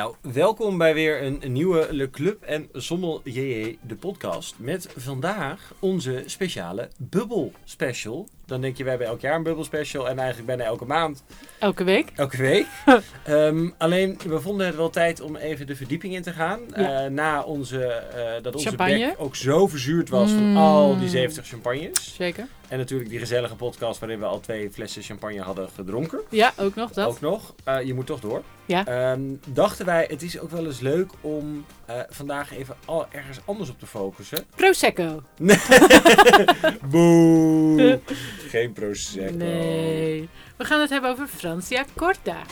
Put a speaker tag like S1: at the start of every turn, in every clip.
S1: Nou, welkom bij weer een, nieuwe Le Club en Sommel JJ, de podcast. Met vandaag onze speciale bubbel special. Dan denk je, wij hebben elk jaar een bubbel special en eigenlijk bijna elke maand,
S2: Elke week.
S1: elke week. Ehm, alleen, we vonden het wel tijd om even de verdieping in te gaan.
S2: Ja.
S1: Eh, na onze, eh, dat onze
S2: Champagne.
S1: bek ook zo verzuurd was van
S2: Mm.
S1: al die 70 champagnes.
S2: Zeker.
S1: En natuurlijk die gezellige podcast waarin we al twee flessen champagne hadden gedronken.
S2: Ja, ook nog dat.
S1: Ook nog. Eh, je moet toch door.
S2: Ja.
S1: Ehm, dachten wij, het is ook wel eens leuk om vandaag even al ergens anders op te focussen.
S2: Prosecco.
S1: Boe! Geen Prosecco.
S2: Nee. We gaan het hebben over Francia Corta.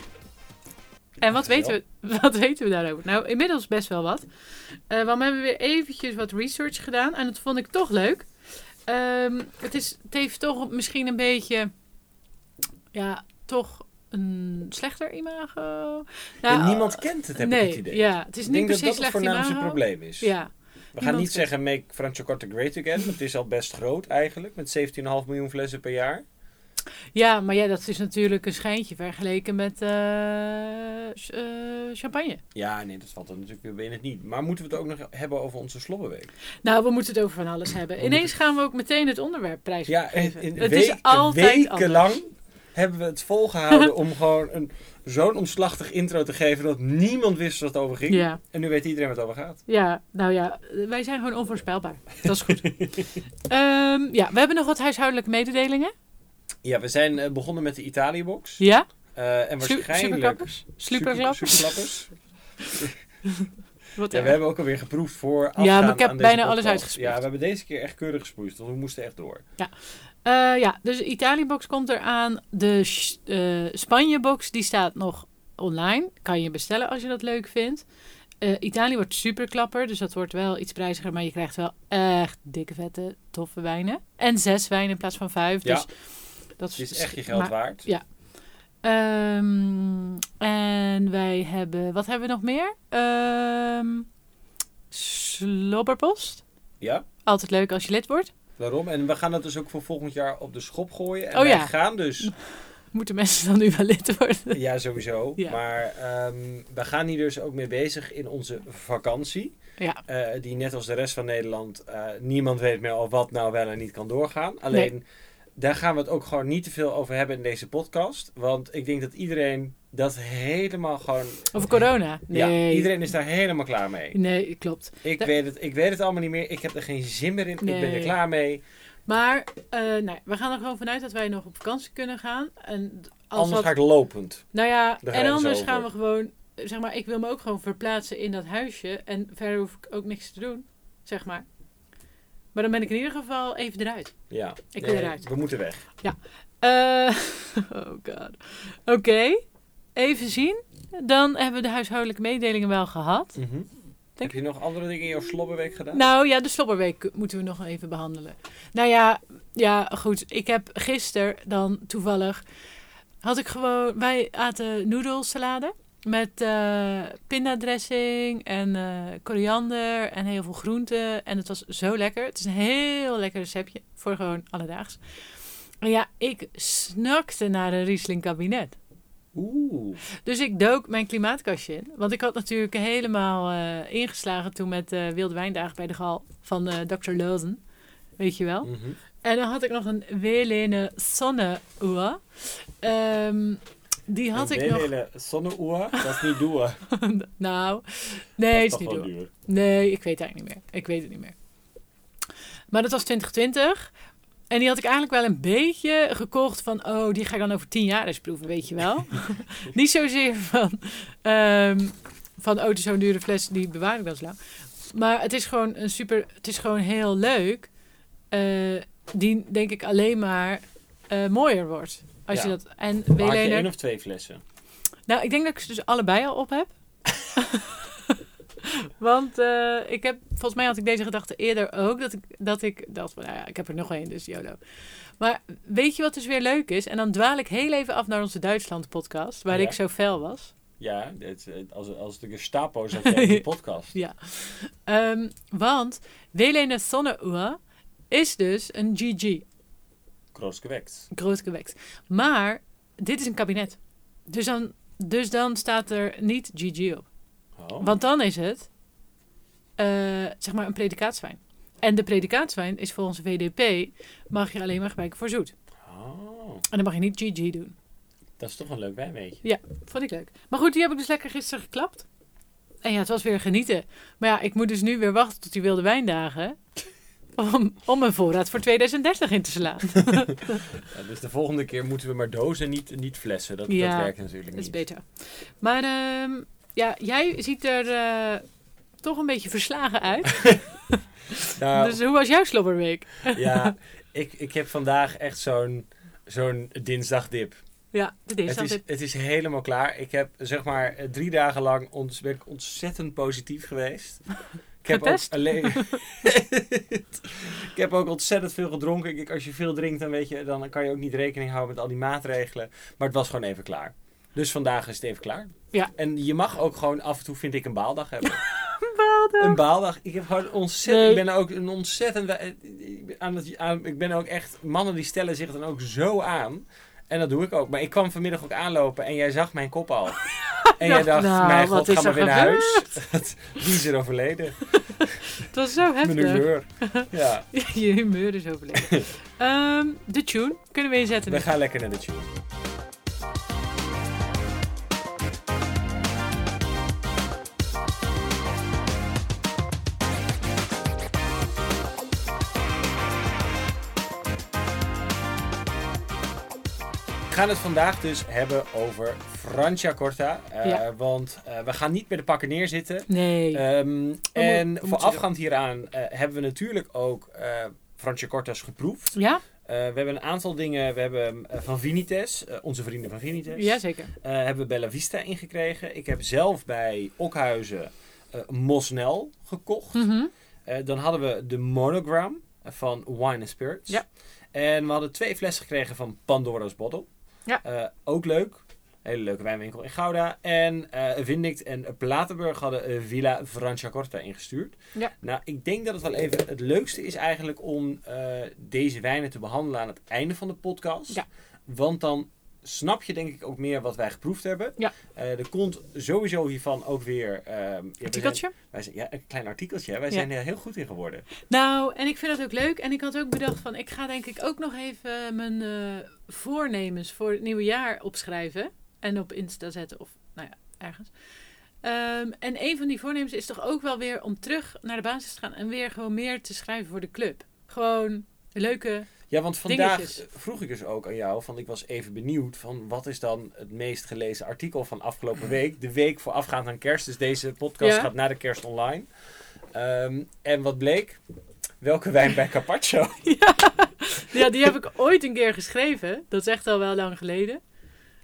S2: En wat weten, we, wat weten we daarover? Nou, inmiddels best wel wat. Eh, want we hebben weer eventjes wat research gedaan. En dat vond ik toch leuk. Ehm, het, is, het heeft toch misschien een beetje... Ja, toch een slechter imago. Nou,
S1: niemand kent het, heb
S2: nee,
S1: ik het idee.
S2: ja, het is
S1: ik
S2: niet
S1: denk
S2: per
S1: dat
S2: se
S1: dat het
S2: slecht
S1: voornaamste
S2: imago.
S1: probleem is.
S2: Ja,
S1: gaan
S2: niemand
S1: niet zeggen make Franciacorta great again. Want het is al best groot eigenlijk. Met 17,5 miljoen flessen per jaar.
S2: Ja, maar ja, dat is natuurlijk een schijntje vergeleken met eh, eh, champagne.
S1: Ja, nee, dat valt er natuurlijk weer binnen het niet. Maar moeten we het ook nog hebben over onze slobbenweek?
S2: Nou, we moeten het over van alles hebben.
S1: We
S2: Ineens
S1: moeten-
S2: gaan we ook meteen het onderwerp prijs
S1: Ja,
S2: geven. het is altijd
S1: wekenlang
S2: anders.
S1: Hebben we het volgehouden om gewoon een, zo'n omslachtig intro te geven dat niemand wist wat het over ging.
S2: Ja,
S1: En nu weet iedereen wat het over gaat.
S2: ja, nou ja, wij zijn gewoon onvoorspelbaar. Dat is goed. Ehm, ja, we hebben nog wat huishoudelijke mededelingen.
S1: Ja, we zijn eh, begonnen met de Italië-box.
S2: Ja,
S1: Eh, en waarschijnlijk...
S2: superklappers. Superklappers.
S1: Superklappers.
S2: Wat
S1: Ja, we hebben ook alweer geproefd voor
S2: Ja, maar ik heb bijna alles
S1: podcast.
S2: uitgesproeid.
S1: Ja, we hebben deze keer echt keurig gesproeid, want we moesten echt door.
S2: Eh, ja, dus de Italië-box komt eraan. De Sh- eh, Spanje-box die staat nog online. Kan je bestellen als je dat leuk vindt. Eh, Italië wordt superklapper, dus dat wordt wel iets prijziger. Maar je krijgt wel echt dikke, vette, toffe wijnen. En zes wijnen in plaats van vijf.
S1: Ja.
S2: Dus dat
S1: is echt je geld
S2: maar-
S1: waard.
S2: ja. Ehm, en wij hebben, wat hebben we nog meer? Ehm Slobberpost.
S1: Ja,
S2: Altijd leuk als je lid wordt.
S1: Daarom. En we gaan dat dus ook voor volgend jaar op de schop gooien. En
S2: Oh
S1: wij
S2: ja.
S1: gaan dus
S2: Moeten mensen dan nu wel lid worden?
S1: Ja, sowieso.
S2: Ja.
S1: Maar ehm, we gaan hier dus ook mee bezig in onze vakantie.
S2: Ja.
S1: Eh, die net als de rest van Nederland, eh, niemand weet meer al wat nou wel en niet kan doorgaan. Alleen, daar gaan we het ook gewoon niet te veel over hebben in deze podcast. Want ik denk dat iedereen dat helemaal gewoon...
S2: Over corona? Nee.
S1: Ja, iedereen is daar helemaal klaar mee.
S2: Nee, klopt.
S1: Ik,
S2: Da-
S1: weet het, ik weet het allemaal niet meer. Ik heb er geen zin meer in. Ik ben er klaar mee.
S2: Maar eh, nee, we gaan er gewoon vanuit dat wij nog op vakantie kunnen gaan. En als
S1: Anders ga ik lopend.
S2: nou ja, en anders gaan we gewoon, zeg maar, ik wil me ook gewoon verplaatsen in dat huisje. En verder hoef ik ook niks te doen, zeg maar. Maar dan ben ik in ieder geval even eruit.
S1: Ja.
S2: Ik wil eruit.
S1: We moeten weg.
S2: Eh, oh god. Oké, even zien. Dan hebben we de huishoudelijke mededelingen wel gehad.
S1: Mhm. Heb je nog andere dingen in jouw slobberweek gedaan?
S2: Nou ja, de slobberweek moeten we nog even behandelen. Nou ja, ja, goed. Ik heb gisteren dan toevallig... Had ik gewoon... Wij aten noedelsalade met eh pindadressing en eh, koriander en heel veel groenten. En het was zo lekker. Het is een heel lekker receptje voor gewoon alledaags. Ja, ik snakte naar een Riesling kabinet.
S1: Oeh.
S2: Dus ik dook mijn klimaatkastje in. Want ik had natuurlijk helemaal eh, ingeslagen toen met eh Wilde Wijndagen bij de Gal van eh Dr. Lozen. Weet je wel?
S1: Mhm.
S2: En dan had ik nog een Welene Sonneuhr. Ehm die had
S1: een
S2: ik nog...
S1: hele zonneuur, dat is niet doen.
S2: nou, nee, is niet doen.
S1: duur.
S2: Nee, ik weet het eigenlijk niet meer. Ik weet het niet meer. Maar dat was 2020. En die had ik eigenlijk wel een beetje gekocht van... Oh, die ga ik dan over tien jaar eens proeven, weet je wel. niet zozeer van... ehm, van, oh, het is zo'n dure fles, die bewaar ik dan zo lang. Maar het is gewoon een super... Het is gewoon heel leuk. eh, die, denk ik, alleen maar eh, mooier wordt. Als
S1: Ja.
S2: je dat... En
S1: Maar had je één of twee flessen?
S2: Nou, ik denk dat ik ze dus allebei al op heb. Want eh, ik heb, volgens mij had ik deze gedachte eerder ook. Dat ik, dat ik dacht van, nou ja, ik heb er nog één, dus YOLO. Maar weet je wat dus weer leuk is? En dan dwaal ik heel even af naar onze Duitsland podcast. Waar
S1: Ja.
S2: ik zo fel was.
S1: Ja, het, als, als de Gestapo zat in die podcast.
S2: Ja. Ehm, want Welene Sonneuhr is dus een GG.
S1: Kroos gewekt.
S2: Groot gewekt. Maar dit is een kabinet. Dus dan, dus dan staat er niet GG op.
S1: Oh.
S2: Want dan is het, eh, zeg maar, een predikaatswijn. En de predikaatswijn is volgens VDP, mag je alleen maar gebruiken voor zoet.
S1: Oh,
S2: En dan mag je niet GG doen.
S1: dat is toch een leuk wijnweetje.
S2: Vond ik leuk. Maar goed, die heb ik dus lekker gisteren geklapt. En ja, het was weer genieten. Maar ja, ik moet dus nu weer wachten tot die wilde wijndagen. Om, om een voorraad voor 2030 in te slaan.
S1: Ja, dus de volgende keer moeten we maar dozen, niet, niet flessen. Dat,
S2: Ja,
S1: dat werkt natuurlijk
S2: Dat is
S1: niet.
S2: beter. Maar ehm, ja, jij ziet er eh, toch een beetje verslagen uit.
S1: Nou,
S2: Dus hoe was jouw slobberweek?
S1: ja, ik, ik heb vandaag echt zo'n zo'n dinsdagdip.
S2: Ja, dit is
S1: Het is, het is helemaal klaar. Ik heb zeg maar drie dagen lang ons, ben ik ontzettend positief geweest. Ik heb ook alleen. ik heb ook ontzettend veel gedronken. Kijk, als je veel drinkt, dan weet je, dan kan je ook niet rekening houden met al die maatregelen. Maar het was gewoon even klaar. Dus vandaag is het even klaar.
S2: Ja.
S1: En je mag ook gewoon af en toe, vind ik, een baaldag hebben.
S2: Baaldag.
S1: Een baaldag. Ik heb gewoon ontzettend.
S2: Nee.
S1: Ik ben ook een ontzettend. eh, ik ben Aan het, aan, ik ben ook echt. Mannen die stellen zich dan ook zo aan. En dat doe ik ook. Maar ik kwam vanmiddag ook aanlopen en jij zag mijn kop al. En jij
S2: dacht, nou,
S1: mijn god, ga maar
S2: er
S1: weer naar huis. Wie is er overleden?
S2: Het was zo
S1: Mijn
S2: heftig.
S1: humeur. Ja,
S2: Je humeur is overleden. Ehm, de tune kunnen we inzetten.
S1: we gaan lekker naar de tune. Gaan het vandaag dus hebben over Franciacorta. Eh
S2: Ja.
S1: Want eh, we gaan niet met de pakken neerzitten.
S2: Nee.
S1: Ehm, en voorafgaand hieraan eh, hebben we natuurlijk ook uh, Franciacorta's geproefd.
S2: ja?
S1: Eh, we hebben een aantal dingen. We hebben eh, van Vinites, eh, onze vrienden van Vinites,
S2: Jazeker.
S1: eh, hebben we Bella Vista ingekregen. Ik heb zelf bij Okhuizen eh Mosnel gekocht.
S2: Mhm.
S1: Eh, dan hadden we de Monogram van Wine and Spirits.
S2: Ja.
S1: En we hadden twee flessen gekregen van Pandora's Bottle.
S2: Ja.
S1: Eh, ook leuk. Hele leuke wijnwinkel in Gouda. En eh Vindict en Platenburg hadden eh, Villa Franciacorta ingestuurd.
S2: Ja.
S1: Nou, ik denk dat het wel even het leukste is eigenlijk om deze wijnen te behandelen aan het einde van de podcast.
S2: Ja.
S1: Want dan snap je denk ik ook meer wat wij geproefd hebben.
S2: Ja.
S1: Eh, er komt sowieso hiervan ook weer... ja, zijn-
S2: Artikeltje?
S1: wij zijn, ja, een klein artikeltje. hè. Wij
S2: Ja.
S1: zijn er heel goed in geworden.
S2: Nou, en ik vind dat ook leuk. En ik had ook bedacht van, ik ga denk ik ook nog even mijn eh, voornemens voor het nieuwe jaar opschrijven. En op Insta zetten of, nou ja, ergens. Ehm, en een van die voornemens is toch ook wel weer om terug naar de basis te gaan. En weer gewoon meer te schrijven voor de club. Gewoon leuke...
S1: Ja, want vandaag
S2: Dingetjes.
S1: vroeg ik dus ook aan jou, van ik was even benieuwd van wat is dan het meest gelezen artikel van afgelopen week. De week voorafgaand aan kerst, dus deze podcast
S2: Ja.
S1: gaat na de kerst online. Ehm, en wat bleek? Welke wijn bij Carpaccio?
S2: Ja, die heb ik ooit een keer geschreven. Dat is echt al wel lang geleden.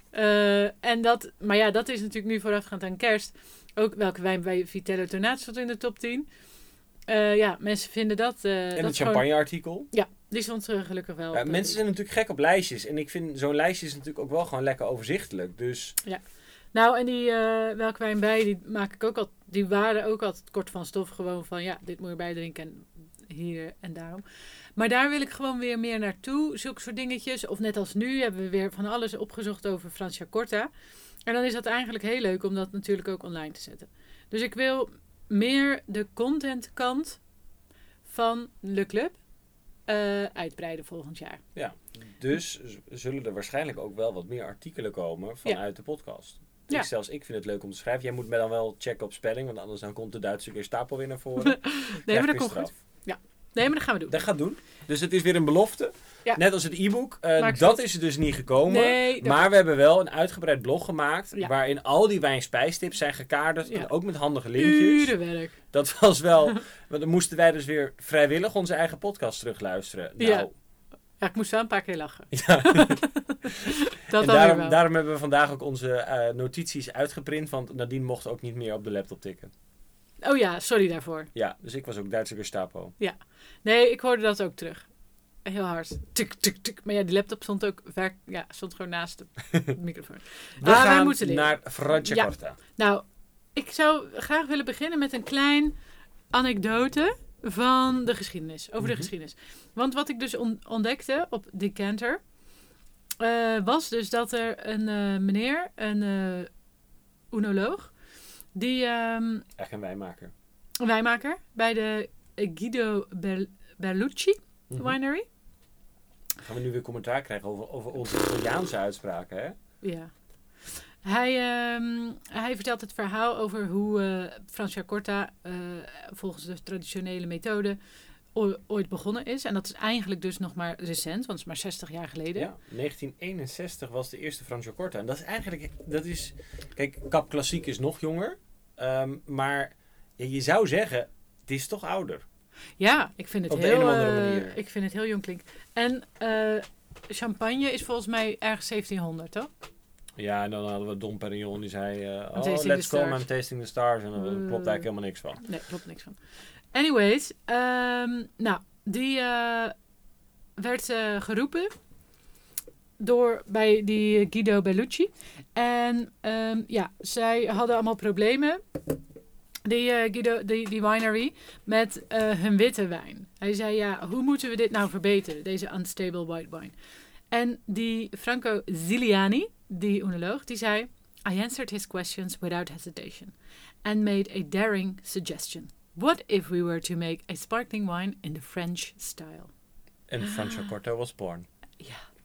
S2: Eh, en dat, maar ja, dat is natuurlijk nu voorafgaand aan kerst. Ook welke wijn bij Vitello Tonaat stond in de top 10. Eh, ja, mensen vinden dat... eh
S1: en
S2: dat
S1: het champagne-artikel.
S2: Ja, die stond eh, gelukkig wel.
S1: Ja,
S2: op,
S1: mensen zijn natuurlijk gek op lijstjes. En ik vind zo'n lijstje is natuurlijk ook wel gewoon lekker overzichtelijk. Dus
S2: Nou, en die eh welke wijn bij, die maak ik ook al. Die waren ook altijd kort van stof. Gewoon van ja, dit moet je bijdrinken en hier en daarom. Maar daar wil ik gewoon weer meer naartoe. Zulke soort dingetjes. Of net als nu hebben we weer van alles opgezocht over Francia Corta. En dan is dat eigenlijk heel leuk om dat natuurlijk ook online te zetten. Dus ik wil meer de contentkant van Le Club eh, uitbreiden volgend jaar.
S1: Dus z- zullen er waarschijnlijk ook wel wat meer artikelen komen vanuit de podcast.
S2: Ja.
S1: Ik, zelfs ik vind het leuk om te schrijven. Jij moet me dan wel checken op spelling, want anders dan komt de Duitse weer stapel weer naar voren.
S2: Nee, maar dat komt goed. Nee, maar dat gaan we doen.
S1: Dat gaat doen. Dus het is weer een belofte.
S2: Ja.
S1: Net als het e-book. Eh, dat is er dus niet gekomen.
S2: Nee,
S1: maar we hebben wel een uitgebreid blog gemaakt.
S2: Ja.
S1: Waarin al die wijnspijstips zijn gekaderd.
S2: Ja.
S1: En ook met handige linkjes.
S2: Urenwerk.
S1: Dat was wel. want dan moesten wij dus weer vrijwillig onze eigen podcast terugluisteren. Nou,
S2: Ja. Ja, ik moest wel een paar keer lachen.
S1: Ja.
S2: Dat
S1: daarom,
S2: wel.
S1: daarom hebben we vandaag ook onze eh, notities uitgeprint. Want Nadine mocht ook niet meer op de laptop tikken.
S2: Oh ja, sorry daarvoor.
S1: Ja, dus ik was ook Duitse Gestapo.
S2: Nee, ik hoorde dat ook terug. Heel hard. Tik, tik, tik. Maar ja, die laptop stond ook werk, ja, stond gewoon naast de microfoon.
S1: We
S2: Ah, wij
S1: gaan
S2: moeten leren.
S1: naar Franciacorta.
S2: Nou, ik zou graag willen beginnen met een klein anekdote van de geschiedenis. Over
S1: Mhm.
S2: de geschiedenis. Want wat ik dus on- ontdekte op Decanter... eh, was dus dat er een eh, meneer, een eh oenoloog... Die ehm,
S1: Echt een wijnmaker.
S2: wijnmaker bij de Guido Ber- Berlucci
S1: Mhm.
S2: Winery.
S1: Gaan we nu weer commentaar krijgen over, over onze Italiaanse uitspraken, hè?
S2: Ja. Hij, ehm, hij vertelt het verhaal over hoe eh Franciacorta eh volgens de traditionele methode ooit begonnen is. En dat is eigenlijk dus nog maar recent, want het is maar 60 jaar geleden.
S1: Ja, 1961 was de eerste Franciacorta. En dat is eigenlijk, dat is, kijk, Cap Klassiek is nog jonger. ehm, maar ja, je zou zeggen, het is toch ouder.
S2: Ja, ik vind het
S1: Op
S2: heel,
S1: een of andere
S2: eh,
S1: manier.
S2: ik vind het heel jong klinken. En eh, champagne is volgens mij ergens 1700, toch?
S1: Ja, en dan hadden we Dom Perignon die zei, eh, oh, let's go. I'm tasting the stars. En daar klopt
S2: Eh.
S1: eigenlijk helemaal niks van.
S2: Nee, klopt niks van. Anyways, ehm, nou, die eh, werd eh, geroepen door bij die Guido Bellucci. En ehm, ja, zij hadden allemaal problemen, die eh, Guido, die, die winery, met eh, hun witte wijn. Hij zei, ja, hoe moeten we dit nou verbeteren, deze unstable white wine? En die Franco Ziliani, die oenoloog, die zei... I answered his questions without hesitation and made a daring suggestion. What if we were to make a sparkling wine in the French style?
S1: En Franciacorta was born.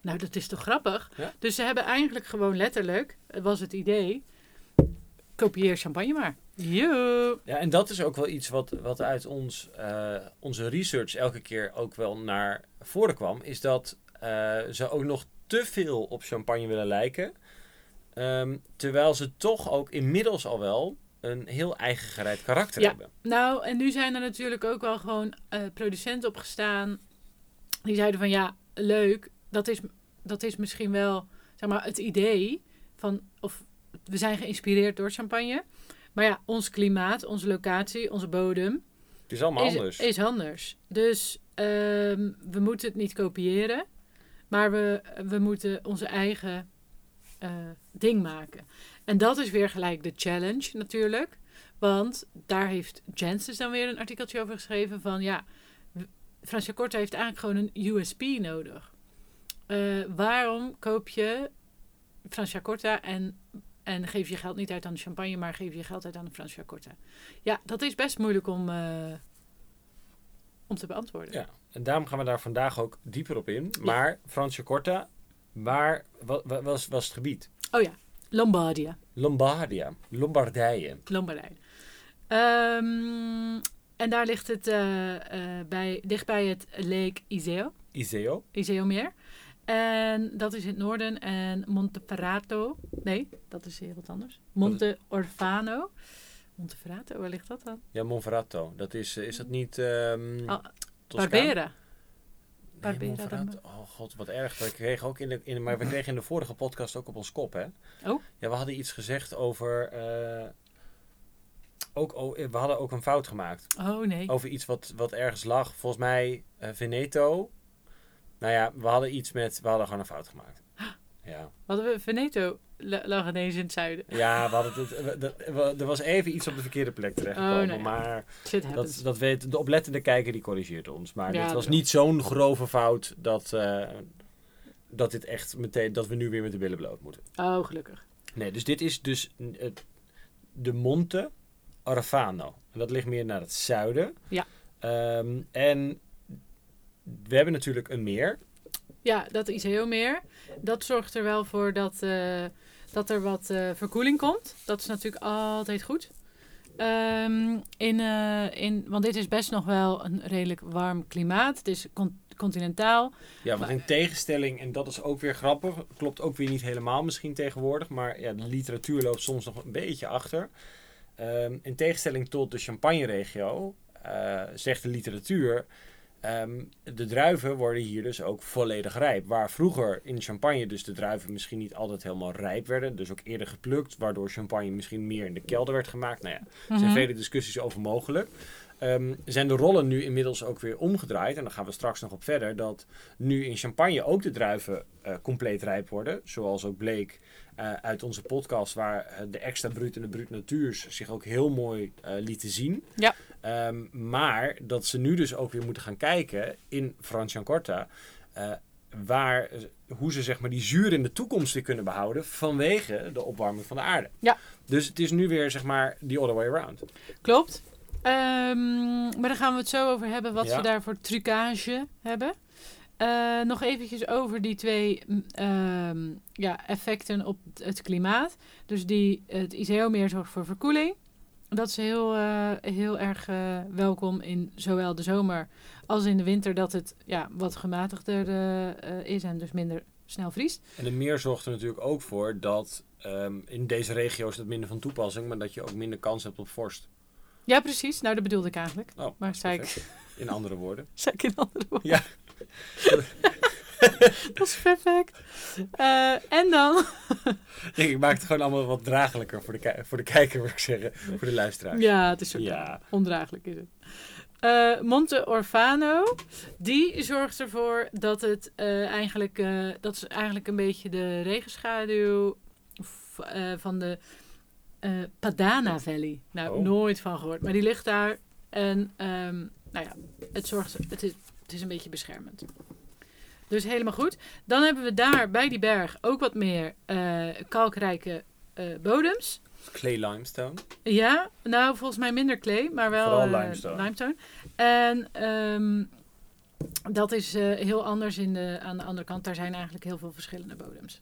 S2: Nou, dat is toch grappig?
S1: Ja.
S2: Dus ze hebben eigenlijk gewoon letterlijk, het was het idee, kopieer champagne maar.
S1: Ja, en dat is ook wel iets wat, wat uit ons, eh, onze research elke keer ook wel naar voren kwam. Is dat eh, ze ook nog te veel op champagne willen lijken. Ehm, terwijl ze toch ook inmiddels al wel een heel eigen gereid karakter
S2: Ja.
S1: hebben.
S2: Nou, en nu zijn er natuurlijk ook wel gewoon eh, producenten opgestaan. Die zeiden van ja, leuk. Dat is, dat is misschien wel zeg maar, het idee van. Of we zijn geïnspireerd door champagne. Maar ja, ons klimaat, onze locatie, onze bodem.
S1: Het is allemaal
S2: is,
S1: anders.
S2: is anders. Dus ehm, we moeten het niet kopiëren. Maar we, we moeten onze eigen eh, ding maken. En dat is weer gelijk de challenge natuurlijk. Want daar heeft Janssens dan weer een artikeltje over geschreven van ja, Franciacorta heeft eigenlijk gewoon een USP nodig. Eh, waarom koop je Franciacorta en, en geef je geld niet uit aan de champagne, maar geef je geld uit aan de Franciacorta? Ja, dat is best moeilijk om, eh, om te beantwoorden.
S1: Ja, en daarom gaan we daar vandaag ook dieper op in. Maar Franciacorta, waar wa- wa- was, was het gebied?
S2: Oh ja, Lombardia.
S1: Lombardia, Lombardije.
S2: Lombardije. Ehm, en daar ligt het eh, eh, bij, dichtbij het Lake Iseo,
S1: Iseo.
S2: Iseo-meer. En dat is in het noorden. En Monteferrato, nee, dat is heel wat anders. Monte Orfano. Monteferrato, waar ligt dat dan?
S1: Ja, Monferrato. Dat is, eh, is dat niet...
S2: Ah,
S1: Toscaan?
S2: Barbera.
S1: Nee,
S2: Barbera
S1: Oh god, wat erg. We kregen ook in de, in, maar we kregen in de vorige podcast ook op ons kop, hè?
S2: Oh.
S1: Ja, we hadden iets gezegd over... eh, ook, oh, we hadden ook een fout gemaakt.
S2: Oh nee.
S1: Over iets wat, wat ergens lag. Volgens mij eh, Veneto. Nou ja, we hadden iets met... We hadden gewoon een fout gemaakt. Ja.
S2: Hadden we Veneto la- lag ineens in het zuiden.
S1: Ja, we hadden het, we- dat- we- er was even iets op de verkeerde plek terechtgekomen.
S2: Oh.
S1: Maar dat, dat weet, de oplettende kijker die corrigeert ons. Maar
S2: Ja,
S1: dit was niet zo'n grove fout dat, eh, dat dit echt meteen, dat we nu weer met de billen bloot moeten.
S2: Oh, gelukkig.
S1: Nee, dus dit is dus het, de Monte Orfano. En dat ligt meer naar het zuiden.
S2: Ja.
S1: Ehm, en we hebben natuurlijk een meer.
S2: Ja, dat Iseo-meer. Dat zorgt er wel voor dat, eh, dat er wat eh, verkoeling komt. Dat is natuurlijk altijd goed. Ehm, in, eh, in, want dit is best nog wel een redelijk warm klimaat. Het is con- continentaal.
S1: Ja, want
S2: Maar-
S1: in tegenstelling, en dat is ook weer grappig, klopt ook weer niet helemaal misschien tegenwoordig, maar ja, de literatuur loopt soms nog een beetje achter. Ehm, in tegenstelling tot de Champagne-regio, zegt de literatuur, ehm, de druiven worden hier dus ook volledig rijp. Waar vroeger in Champagne dus de druiven misschien niet altijd helemaal rijp werden, dus ook eerder geplukt, waardoor Champagne misschien meer in de kelder werd gemaakt. Nou ja, er zijn
S2: Mhm.
S1: vele discussies over mogelijk. Ehm, zijn de rollen nu inmiddels ook weer omgedraaid. En daar gaan we straks nog op verder. Dat nu in champagne ook de druiven eh, compleet rijp worden. Zoals ook bleek eh, uit onze podcast. Waar eh, de extra brut en de brut natuurs zich ook heel mooi eh, lieten zien.
S2: Ja.
S1: Ehm, maar dat ze nu dus ook weer moeten gaan kijken in Franciacorta. waar, hoe ze zeg maar die zuur in de toekomst weer kunnen behouden vanwege de opwarming van de aarde.
S2: Ja.
S1: Dus het is nu weer zeg maar the other way around.
S2: Klopt. Ehm, maar daar gaan we het zo over hebben wat
S1: Ja.
S2: ze daar voor trucage hebben. Eh, nog eventjes over die twee mm, ehm, ja, effecten op het klimaat. Dus die, het ICO-meer zorgt voor verkoeling. Dat is heel, eh, heel erg eh, welkom in zowel de zomer als in de winter. Dat het ja, wat gematigder is en dus minder snel vriest.
S1: En de meer zorgt er natuurlijk ook voor dat ehm, in deze regio's dat minder van toepassing, maar dat je ook minder kans hebt op vorst.
S2: Ja, precies. Nou, dat bedoelde ik eigenlijk.
S1: Oh,
S2: Maar zei ik.
S1: In andere woorden.
S2: zei ik in andere woorden.
S1: Ja.
S2: dat is perfect. Eh, en dan...
S1: Ik maak het gewoon allemaal wat draaglijker voor de, voor de kijker, wil ik zeggen. Voor de luisteraar.
S2: Ja, het is ook
S1: Ja.
S2: ondraaglijk is het. Eh, Monte Orfano, die zorgt ervoor dat het eh, eigenlijk, dat is eigenlijk een beetje de regenschaduw van de Padana Valley. Nou,
S1: Oh.
S2: nooit van gehoord, maar die ligt daar en ehm, nou ja, het zorgt, het is, het is een beetje beschermend. Dus helemaal goed. Dan hebben we daar bij die berg ook wat meer eh, kalkrijke eh, bodems.
S1: Clay limestone.
S2: Ja, nou volgens mij minder clay, maar wel eh,
S1: limestone.
S2: limestone. En ehm, dat is heel anders in de, aan de andere kant. Daar zijn eigenlijk heel veel verschillende bodems.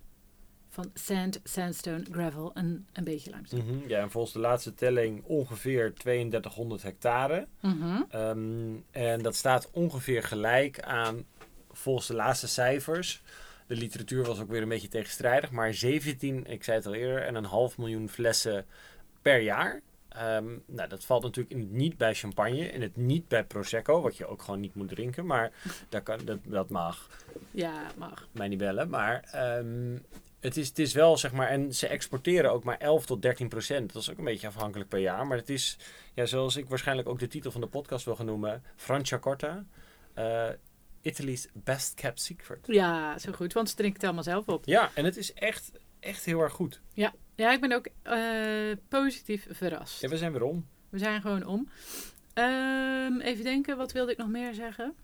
S2: Van sand, sandstone, gravel en een beetje limestone.
S1: Mhm, Ja, en volgens de laatste telling ongeveer 3200 hectare.
S2: Mhm.
S1: Ehm, en dat staat ongeveer gelijk aan, volgens de laatste cijfers. De literatuur was ook weer een beetje tegenstrijdig, maar 17, ik zei het al eerder, en een half miljoen flessen per jaar. Ehm, nou, dat valt natuurlijk in het niet bij champagne en het niet bij prosecco, wat je ook gewoon niet moet drinken, maar dat, kan, dat, dat mag
S2: Ja, mag.
S1: mij niet bellen. Maar ehm, het, is, het is wel, zeg maar, en ze exporteren ook maar 11 tot 13 procent. Dat is ook een beetje afhankelijk per jaar. Maar het is, ja, zoals ik waarschijnlijk ook de titel van de podcast wil gaan noemen, Franciacorta. eh Italy's best kept secret.
S2: Ja, zo goed, want ze drinken het allemaal zelf op.
S1: Ja, en het is echt, echt heel erg goed.
S2: Ja, ik ben ook eh, positief verrast.
S1: Ja, we zijn weer om.
S2: We zijn gewoon om. Ehm, even denken, wat wilde ik nog meer zeggen?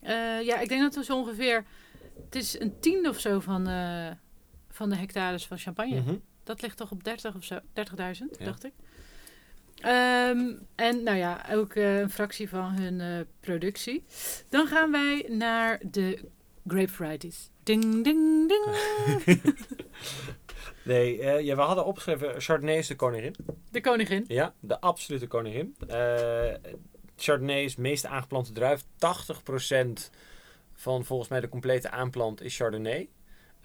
S2: Eh, ja, ik denk dat we zo ongeveer... Het is een tiende of zo van, van de hectares van champagne.
S1: Mhm.
S2: Dat ligt toch op 30 of zo? 30.000,
S1: Ja.
S2: dacht ik. Ehm, en nou ja, ook eh, een fractie van hun eh, productie. Dan gaan wij naar de grape varieties. Ding, ding, ding.
S1: Nee, ja, we hadden opgeschreven Chardonnay is de koningin.
S2: De koningin.
S1: Ja, de absolute koningin. Chardonnay is de meest aangeplante druif. 80% van volgens mij de complete aanplant is Chardonnay.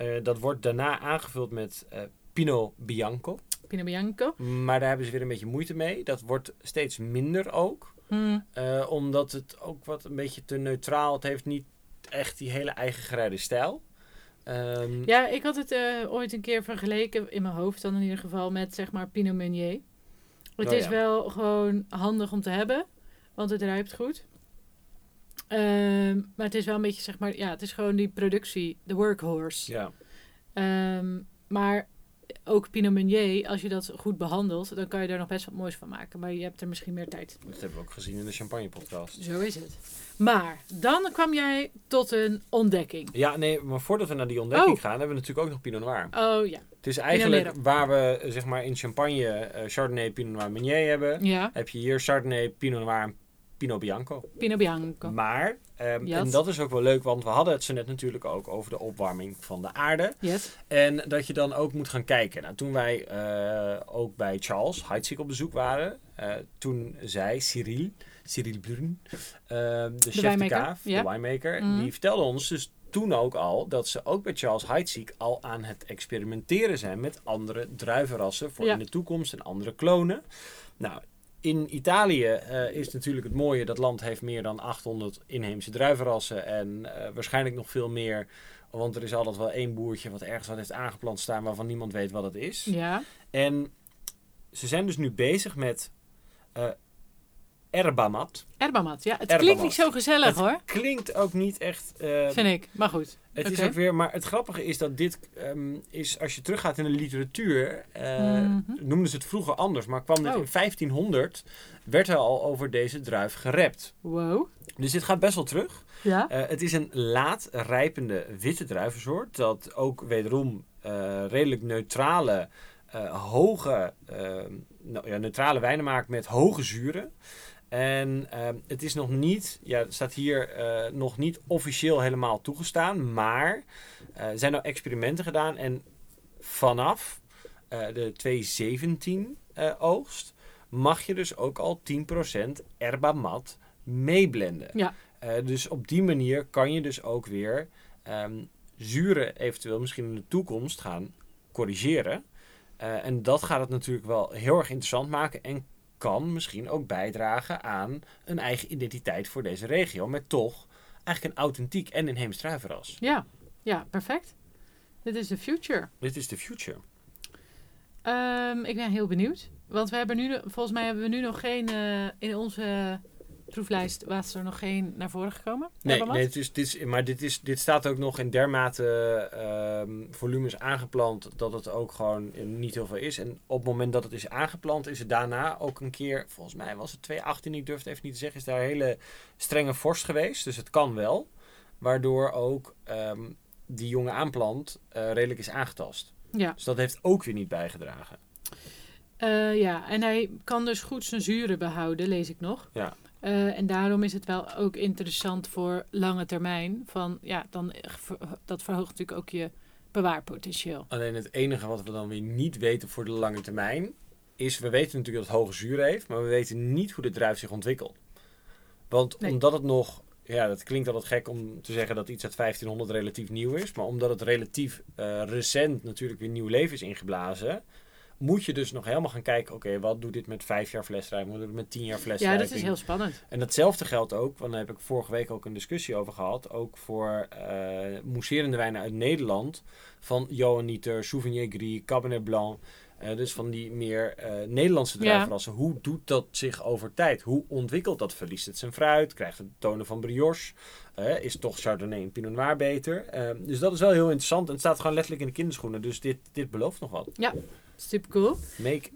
S1: Eh, dat wordt daarna aangevuld met eh, Pinot Bianco.
S2: Pinot Bianco.
S1: Maar daar hebben ze weer een beetje moeite mee. Dat wordt steeds minder ook.
S2: Hmm.
S1: Eh, omdat het ook wat een beetje te neutraal. Het heeft niet echt die hele eigen gerijde stijl. Ehm,
S2: Ja, ik had het ooit een keer vergeleken, in mijn hoofd dan in ieder geval, met zeg maar Pinot Meunier. Het
S1: Oh,
S2: is
S1: ja.
S2: wel gewoon handig om te hebben, want het ruikt goed. Ehm, maar het is wel een beetje, zeg maar, ja, het is gewoon die productie, de workhorse.
S1: ja.
S2: Ehm, maar ook Pinot Meunier, als je dat goed behandelt, dan kan je daar nog best wat moois van maken. Maar je hebt er misschien meer tijd.
S1: Dat hebben we ook gezien in de champagne podcast.
S2: Zo is het. Maar dan kwam jij tot een ontdekking.
S1: Ja, nee, maar voordat we naar die ontdekking
S2: Oh.
S1: gaan, hebben we natuurlijk ook nog Pinot Noir.
S2: Oh ja.
S1: Het is eigenlijk waar we zeg maar in Champagne eh, Chardonnay, Pinot Noir, Meunier hebben.
S2: Ja,
S1: Heb je hier Chardonnay, Pinot Noir en Pinot Bianco.
S2: Pinot Bianco.
S1: Maar, ehm,
S2: Yes.
S1: en dat is ook wel leuk, want we hadden het zo net natuurlijk ook over de opwarming van de aarde.
S2: Yes.
S1: En dat je dan ook moet gaan kijken. Nou, toen wij eh, ook bij Charles Heidsieck op bezoek waren, eh, toen zei Cyril, Cyril Brun, eh, de, chef de kaaf, de winemaker,
S2: Mhm.
S1: die vertelde ons dus toen ook al dat ze ook bij Charles Heidsieck al aan het experimenteren zijn met andere druivenrassen voor
S2: Ja.
S1: in de toekomst en andere klonen. Nou, in Italië eh, is natuurlijk het mooie, dat land heeft meer dan 800 inheemse druivenrassen en eh, waarschijnlijk nog veel meer. Want er is altijd wel één boertje wat ergens wat heeft aangeplant staan waarvan niemand weet wat het is.
S2: Ja.
S1: En ze zijn dus nu bezig met eh, Erbamat.
S2: Erbamat, ja. Het
S1: Erbamat.
S2: klinkt niet zo gezellig
S1: Het
S2: hoor,
S1: Klinkt ook niet echt... eh,
S2: vind ik. Maar goed.
S1: Het is ook weer, maar het grappige is dat dit ehm, is, als je teruggaat in de literatuur,
S2: Mhm.
S1: noemden ze het vroeger anders, maar kwam dit
S2: Oh.
S1: in 1500, werd er al over deze druif gerept.
S2: Wow.
S1: Dus dit gaat best wel terug.
S2: Ja?
S1: Eh, het is een laat rijpende witte druivensoort, dat ook wederom eh, redelijk neutrale, hoge, eh, nou, ja, neutrale wijnen maakt met hoge zuren. En ehm, het is nog niet, ja, het staat hier eh, nog niet officieel helemaal toegestaan, maar eh, er zijn nou experimenten gedaan en vanaf eh, de 2017 eh, oogst mag je dus ook al 10% erba mat meeblenden.
S2: Ja.
S1: Dus op die manier kan je dus ook weer ehm zuren eventueel misschien in de toekomst gaan corrigeren. En dat gaat het natuurlijk wel heel erg interessant maken en kan misschien ook bijdragen aan een eigen identiteit voor deze regio. Met toch eigenlijk een authentiek en inheems druivenras.
S2: Ja. Ja, perfect. Dit is de future.
S1: Dit is de future.
S2: Ehm, ik ben heel benieuwd. Want we hebben nu, volgens mij hebben we nu nog geen, eh, in onze proeflijst was er nog geen naar voren gekomen.
S1: Nee, nee het is, dit is, maar dit, is, dit staat ook nog in dermate ehm, volumes aangeplant dat het ook gewoon niet heel veel is. En op het moment dat het is aangeplant, is het daarna ook een keer, volgens mij was het 2018, ik durf het even niet te zeggen, is daar hele strenge vorst geweest. Dus het kan wel. Waardoor ook ehm, die jonge aanplant eh, redelijk is aangetast.
S2: Ja.
S1: Dus dat heeft ook weer niet bijgedragen.
S2: Eh, ja, en hij kan dus goed zijn zuren behouden, lees ik nog.
S1: Ja.
S2: Eh, en daarom is het wel ook interessant voor lange termijn. Van, ja, dan, dat verhoogt natuurlijk ook je bewaarpotentieel.
S1: Alleen het enige wat we dan weer niet weten voor de lange termijn is, we weten natuurlijk dat het hoge zuur heeft, maar we weten niet hoe de druif zich ontwikkelt. Want
S2: Nee.
S1: omdat het nog, ja, dat klinkt altijd gek om te zeggen dat iets uit 1500 relatief nieuw is, maar omdat het relatief eh, recent natuurlijk weer nieuw leven is ingeblazen, moet je dus nog helemaal gaan kijken, oké, wat doet dit met vijf jaar flesrijping, wat doet het met tien jaar
S2: Ja,
S1: flesrijping?
S2: dat is heel spannend.
S1: En datzelfde geldt ook, want daar heb ik vorige week ook een discussie over gehad, ook voor eh mousserende wijnen uit Nederland, van Johanniter, Sauvignon Gris, Cabernet Blanc, eh, dus van die meer eh, Nederlandse
S2: Ja.
S1: druivenrassen. Hoe doet dat zich over tijd? Hoe ontwikkelt dat? Verliest het zijn fruit? Krijgt het tonen van brioche? Is toch Chardonnay en Pinot Noir beter? Dus dat is wel heel interessant en het staat gewoon letterlijk in de kinderschoenen, dus dit, dit belooft nog wat.
S2: Super cool.
S1: Make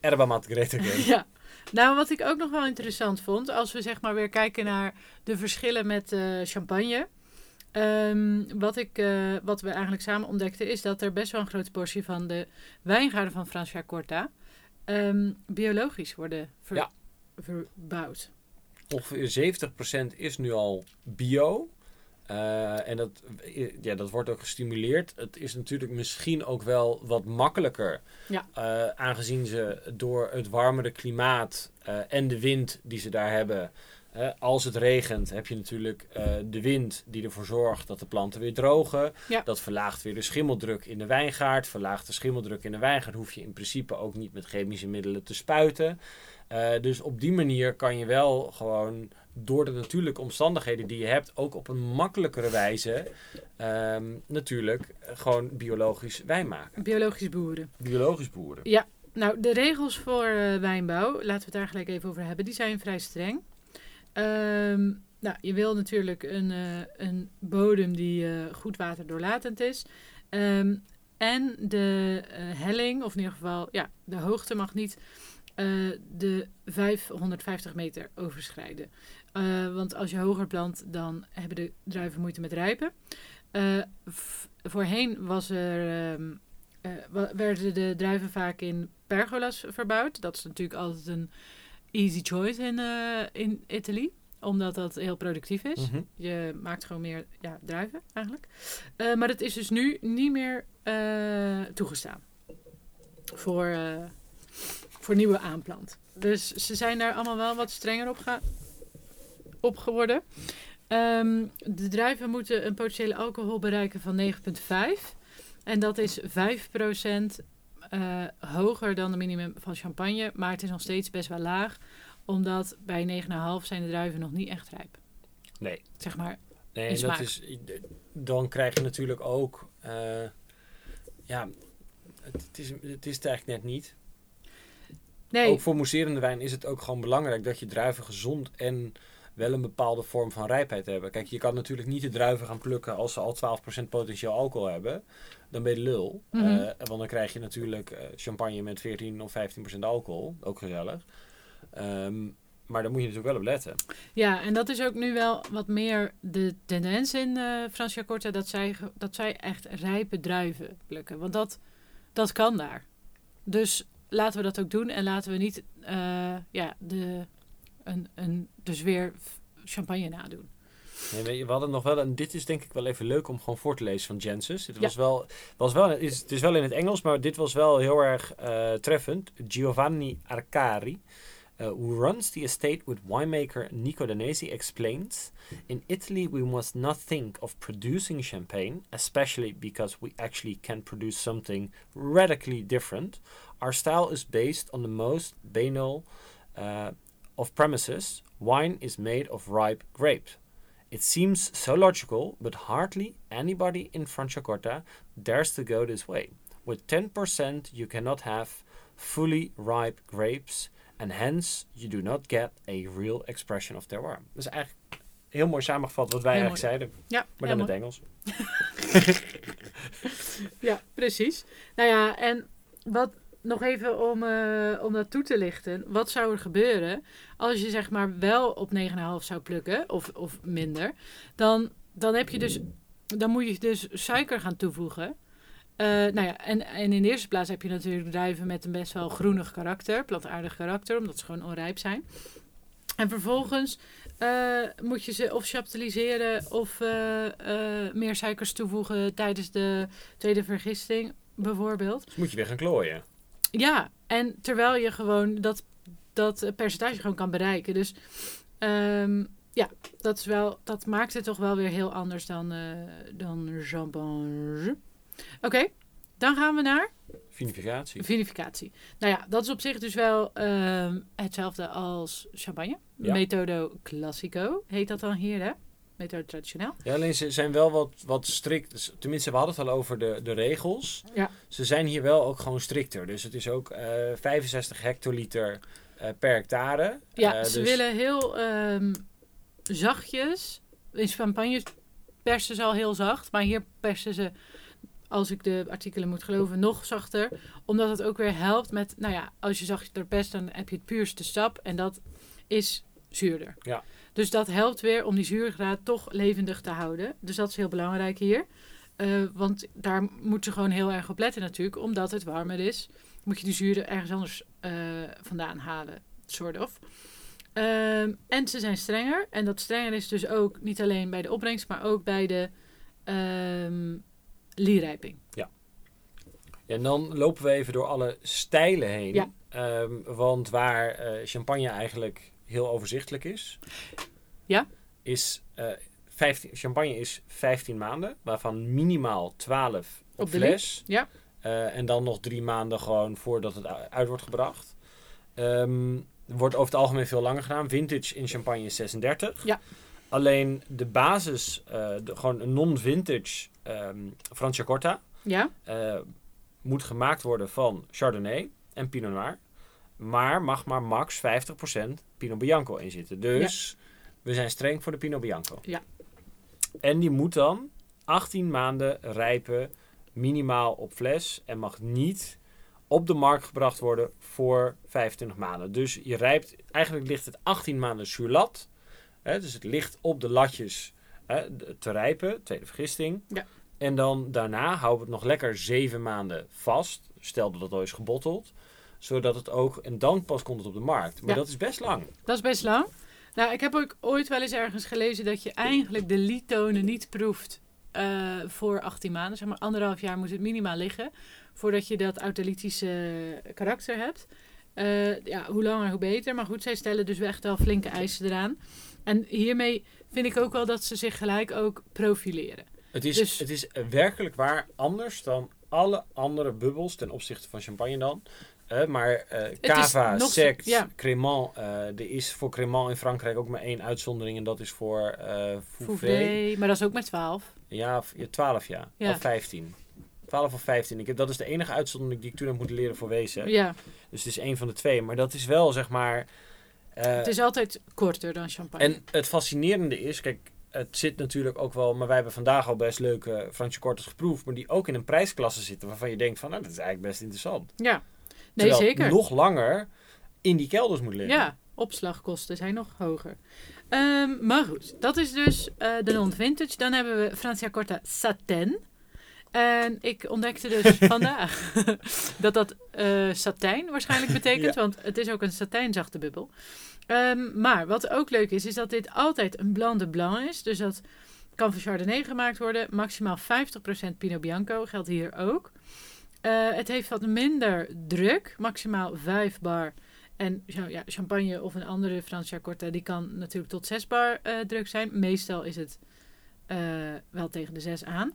S1: erba mat great again.
S2: Ja. Nou, wat ik ook nog wel interessant vond, als we zeg maar weer kijken naar de verschillen met eh, champagne. Ehm, wat, ik, eh, wat we eigenlijk samen ontdekten is dat er best wel een grote portie van de wijngaarden van Francia Corta ehm, biologisch worden ver-
S1: Ja.
S2: verbouwd.
S1: ongeveer 70% is nu al bio. Eh, en dat, ja, dat wordt ook gestimuleerd. Het is natuurlijk misschien ook wel wat makkelijker.
S2: Ja.
S1: eh, aangezien ze door het warmere klimaat eh, en de wind die ze daar hebben. eh, als het regent heb je natuurlijk eh, de wind die ervoor zorgt dat de planten weer drogen.
S2: Ja.
S1: Dat verlaagt weer de schimmeldruk in de wijngaard. Verlaagt de schimmeldruk in de wijngaard hoef je in principe ook niet met chemische middelen te spuiten. Eh, dus op die manier kan je wel gewoon door de natuurlijke omstandigheden die je hebt, ook op een makkelijkere wijze ehm, natuurlijk eh, gewoon biologisch wijn maken.
S2: Biologisch boeren.
S1: Biologisch boeren.
S2: Nou, de regels voor eh, wijnbouw, laten we het daar gelijk even over hebben, die zijn vrij streng. Ehm, nou, je wil natuurlijk een, eh, een bodem die eh, goed waterdoorlatend is. Ehm, en de eh, helling, of in ieder geval, ja, de hoogte mag niet eh, de 550 meter overschrijden. Eh, want als je hoger plant, dan hebben de druiven moeite met rijpen. Eh, voorheen was er, ehm, eh, werden de druiven vaak in pergolas verbouwd. Dat is natuurlijk altijd een easy choice in, in Italië, omdat dat heel productief is.
S1: Mhm.
S2: Je maakt gewoon meer ja, druiven eigenlijk. Maar dat is dus nu niet meer toegestaan voor, voor nieuwe aanplant. Dus ze zijn daar allemaal wel wat strenger op, ga- op geworden. Ehm, de druiven moeten een potentiële alcohol bereiken van 9,5. En dat is 5% eh, hoger dan de minimum van champagne. Maar het is nog steeds best wel laag. Omdat bij 9,5 zijn de druiven nog niet echt rijp.
S1: Nee.
S2: Zeg maar,
S1: Nee, en dat is, dan krijg je natuurlijk ook, eh, ja, het, het is, het is het eigenlijk net niet.
S2: Nee,
S1: Ook voor mousserende wijn is het ook gewoon belangrijk dat je druiven gezond en wel een bepaalde vorm van rijpheid hebben. Kijk, je kan natuurlijk niet de druiven gaan plukken als ze al 12% potentieel alcohol hebben. Dan ben je lul.
S2: Mhm.
S1: Eh, want dan krijg je natuurlijk eh, champagne met 14 of 15% alcohol. Ook gezellig. Ehm, maar daar moet je natuurlijk wel op letten.
S2: Ja, en dat is ook nu wel wat meer de tendens in eh Francia Corta, dat zij, dat zij echt rijpe druiven plukken. Want dat, dat kan daar. Dus laten we dat ook doen en laten we niet ja, de, een, een, dus weer champagne nadoen.
S1: Nee, we hadden nog wel, en dit is denk ik wel even leuk om gewoon voor te lezen van Jensis. Dit
S2: Ja.
S1: was wel, was wel is, het is wel in het Engels, maar dit was wel heel erg eh, treffend. Giovanni Arcari, uh, who runs the estate with winemaker Nico Danesi, explains: In Italy, we must not think of producing champagne, especially because we actually can produce something radically different. Our style is based on the most banal uh, of premises. Wine is made of ripe grapes. It seems so logical, but hardly anybody in Franciacorta dares to go this way. With 10%, you cannot have fully ripe grapes, and hence you do not get a real expression of terroir. Is eigenlijk heel mooi samengevat wat wij
S2: Heel
S1: eigenlijk zeiden,
S2: Ja,
S1: maar dan in het Engels.
S2: Ja, precies. Nou ja, en wat nog even om, eh, om dat toe te lichten. Wat zou er gebeuren als je zeg maar wel op 9,5 zou plukken, of, of minder. Dan, dan heb je dus, dan moet je dus suiker gaan toevoegen. Eh, nou ja, en, en in de eerste plaats heb je natuurlijk druiven met een best wel groenig karakter, plantaardig karakter, omdat ze gewoon onrijp zijn. En vervolgens eh, moet je ze of chaptaliseren of meer suikers toevoegen tijdens de tweede vergisting, bijvoorbeeld.
S1: Dus moet je weer gaan klooien.
S2: Ja, en terwijl je gewoon dat, dat percentage gewoon kan bereiken. Dus ehm, ja, dat, is wel, dat maakt het toch wel weer heel anders dan, eh dan champagne. Oké, dan gaan we naar
S1: Vinificatie.
S2: vinificatie. Nou ja, dat is op zich dus wel ehm, hetzelfde als champagne.
S1: Ja.
S2: Metodo classico heet dat dan hier, hè? Methode traditioneel.
S1: Ja, alleen ze zijn wel wat, wat strikt. Dus, Tenminste, we hadden het al over de, de regels.
S2: Ja.
S1: Ze zijn hier wel ook gewoon strikter. Dus het is ook eh 65 hectoliter eh, per hectare.
S2: Ja,
S1: Eh,
S2: ze
S1: dus-
S2: willen heel ehm, zachtjes. In champagne persen ze al heel zacht. Maar hier persen ze, als ik de artikelen moet geloven, nog zachter. Omdat het ook weer helpt met... Nou ja, als je zachter perst, dan heb je het puurste sap. En dat is zuurder.
S1: Ja.
S2: Dus dat helpt weer om die zuurgraad toch levendig te houden. Dus dat is heel belangrijk hier. Eh, want daar moet je gewoon heel erg op letten natuurlijk. Omdat het warmer is, moet je die zuren ergens anders eh, vandaan halen. Soort of. Ehm, en ze zijn strenger. En dat strenger is dus ook niet alleen bij de opbrengst, maar ook bij de ehm lierijping.
S1: Ja, en dan lopen we even door alle stijlen heen.
S2: Ja.
S1: Ehm, want waar eh, champagne eigenlijk heel overzichtelijk is,
S2: Ja.
S1: is eh 15, champagne is 15 maanden, waarvan minimaal 12 op,
S2: Op de
S1: fles.
S2: Ja.
S1: Eh, en dan nog drie maanden gewoon voordat het uit wordt gebracht. Ehm, wordt over het algemeen veel langer gedaan. Vintage in champagne is 36.
S2: Ja.
S1: Alleen de basis, eh, de, gewoon een non-vintage ehm Franciacorta,
S2: Ja?
S1: eh, moet gemaakt worden van Chardonnay en Pinot Noir. Maar mag maar max 50% Pinot Bianco in zitten. Dus we zijn streng voor de Pinot Bianco.
S2: Ja.
S1: En die moet dan 18 maanden rijpen, minimaal op fles. En mag niet op de markt gebracht worden voor 25 maanden. Dus je rijpt, eigenlijk ligt het 18 maanden sur lat. Hè, dus het ligt op de latjes hè, te rijpen, tweede vergisting.
S2: Ja.
S1: En dan daarna houden we het nog lekker 7 maanden vast. Stel dat het al is gebotteld. Zodat het ook, en dan pas komt het op de markt. Maar
S2: Ja.
S1: dat is best lang.
S2: Dat is best lang. Nou, ik heb ook ooit wel eens ergens gelezen dat je eigenlijk de liedtonen niet proeft eh, voor 18 maanden. Zeg maar anderhalf jaar moet het minimaal liggen voordat je dat autolytische karakter hebt. Eh, ja, hoe langer hoe beter. Maar goed, zij stellen dus echt wel flinke eisen eraan. En hiermee vind ik ook wel dat ze zich gelijk ook profileren.
S1: Het is,
S2: Dus-
S1: het is werkelijk waar anders dan alle andere bubbels ten opzichte van champagne dan. Maar eh cava, sect,
S2: ja.
S1: crémant. eh, er is voor crémant in Frankrijk ook maar één uitzondering. En dat is voor eh Fouvet.
S2: Maar dat is ook met 12.
S1: Ja, v- ja, 12 jaar.
S2: Ja.
S1: Of 15. 12 of 15. Ik heb, dat is de enige uitzondering die ik toen heb moeten leren voor wezen.
S2: Ja,
S1: Dus het is één van de twee. Maar dat is wel, zeg maar...
S2: het is altijd korter dan champagne.
S1: en het fascinerende is, kijk, het zit natuurlijk ook wel... Maar wij hebben vandaag al best leuke Fransje Cortes geproefd. Maar die ook in een prijsklasse zitten waarvan je denkt van... Nou, dat is eigenlijk best interessant.
S2: ja,
S1: Terwijl het
S2: zeker.
S1: nog langer in die kelders moet liggen.
S2: Ja, opslagkosten zijn nog hoger. Ehm, maar goed, dat is dus eh, de non-vintage. Dan hebben we Franciacorta Satin. En ik ontdekte dus vandaag dat dat eh, satijn waarschijnlijk betekent.
S1: Ja.
S2: Want het is ook een satijnzachte bubbel. Ehm, maar wat ook leuk is, is dat dit altijd een blanc de blanc is. Dus dat kan van Chardonnay gemaakt worden. Maximaal 50% Pinot Bianco geldt hier ook. Eh, het heeft wat minder druk. Maximaal 5 bar. En ja, champagne of een andere Franciacorta, die kan natuurlijk tot 6 bar eh, druk zijn. Meestal is het eh, wel tegen de 6 aan.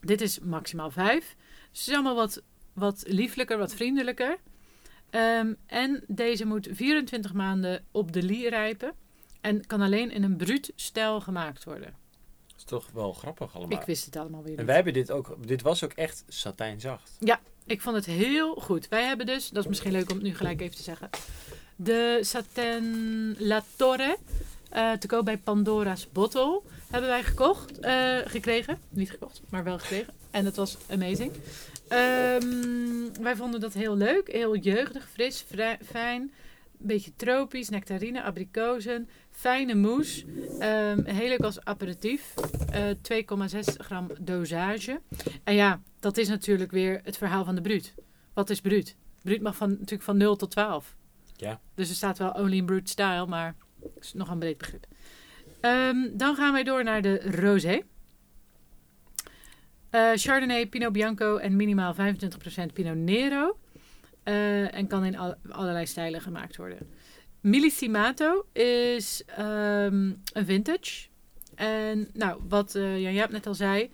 S2: Dit is maximaal 5. Dus het is allemaal wat, wat lieflijker, wat vriendelijker. Ehm, en deze moet 24 maanden op de lie rijpen. En kan alleen in een bruut stijl gemaakt worden.
S1: Toch wel grappig allemaal.
S2: Ik wist het allemaal weer
S1: En wij hebben dit ook... Dit was ook echt satijnzacht.
S2: Ik vond het heel goed. Wij hebben dus, dat is misschien leuk om het nu gelijk even te zeggen. De Satin La Torre, eh, te koop bij Pandora's Bottle, hebben wij gekocht, eh, gekregen. Niet gekocht, maar wel gekregen. En dat was amazing. Ehm, wij vonden dat heel leuk, heel jeugdig, fris, fijn. Een beetje tropisch, nectarine, abrikozen, fijne mousse. Ehm, heel leuk als aperitief. Eh 2,6 gram dosage. En ja, dat is natuurlijk weer het verhaal van de bruut. Wat is bruut? Bruut mag van, natuurlijk van 0 tot 12.
S1: Ja.
S2: Dus er staat wel only in brut style, maar het is nog een breed begrip. Ehm, dan gaan wij door naar de rosé. Eh, Chardonnay, Pinot Bianco en minimaal 25% Pinot Nero. Eh, en kan in al- allerlei stijlen gemaakt worden. Millisimato is ehm, een vintage. En nou, wat eh Jan Jaap net al zei,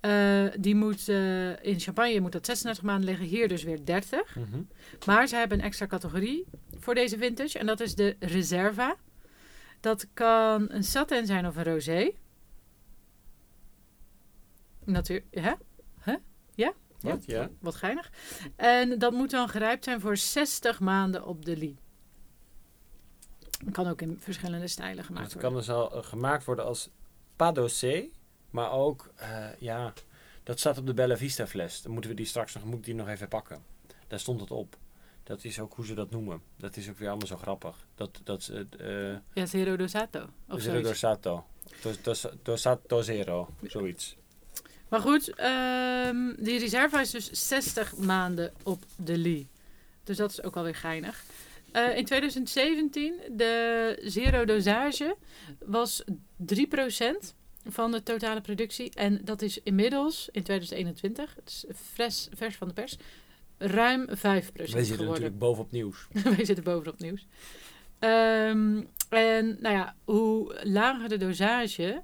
S2: eh, die moet eh, in champagne moet dat 36 maanden liggen, hier dus weer 30.
S1: Mhm.
S2: Maar ze hebben een extra categorie voor deze vintage en dat is de Reserva. Dat kan een satin zijn of een rosé. Natuurlijk, hè?
S1: Wat? Ja.
S2: Wat geinig. En dat moet dan gerijpt zijn voor 60 maanden op de lie. Kan ook in verschillende stijlen gemaakt
S1: Het
S2: worden.
S1: kan dus al eh, gemaakt worden als padocé, maar ook, eh, ja, dat staat op de Bella Vista fles. Dan moeten we die straks nog, moet ik die nog even pakken. Daar stond het op. Dat is ook hoe ze dat noemen. Dat is ook weer allemaal zo grappig. Dat, dat is het, eh
S2: Ja, Zero Dosato. Of
S1: Zero
S2: zoiets.
S1: Dorsato. Dos- dos- Dosato Zero, zoiets.
S2: Maar goed, ehm, die reserva is dus 60 maanden op de lie. Dus dat is ook alweer geinig. Eh, in 2017, de zero dosage was 3% van de totale productie. En dat is inmiddels, in 2021, het is vers, vers van de pers, ruim 5%
S1: Wij zitten
S2: geworden.
S1: natuurlijk bovenop nieuws.
S2: Wij zitten bovenop nieuws. Ehm, en nou ja, hoe lager de dosage,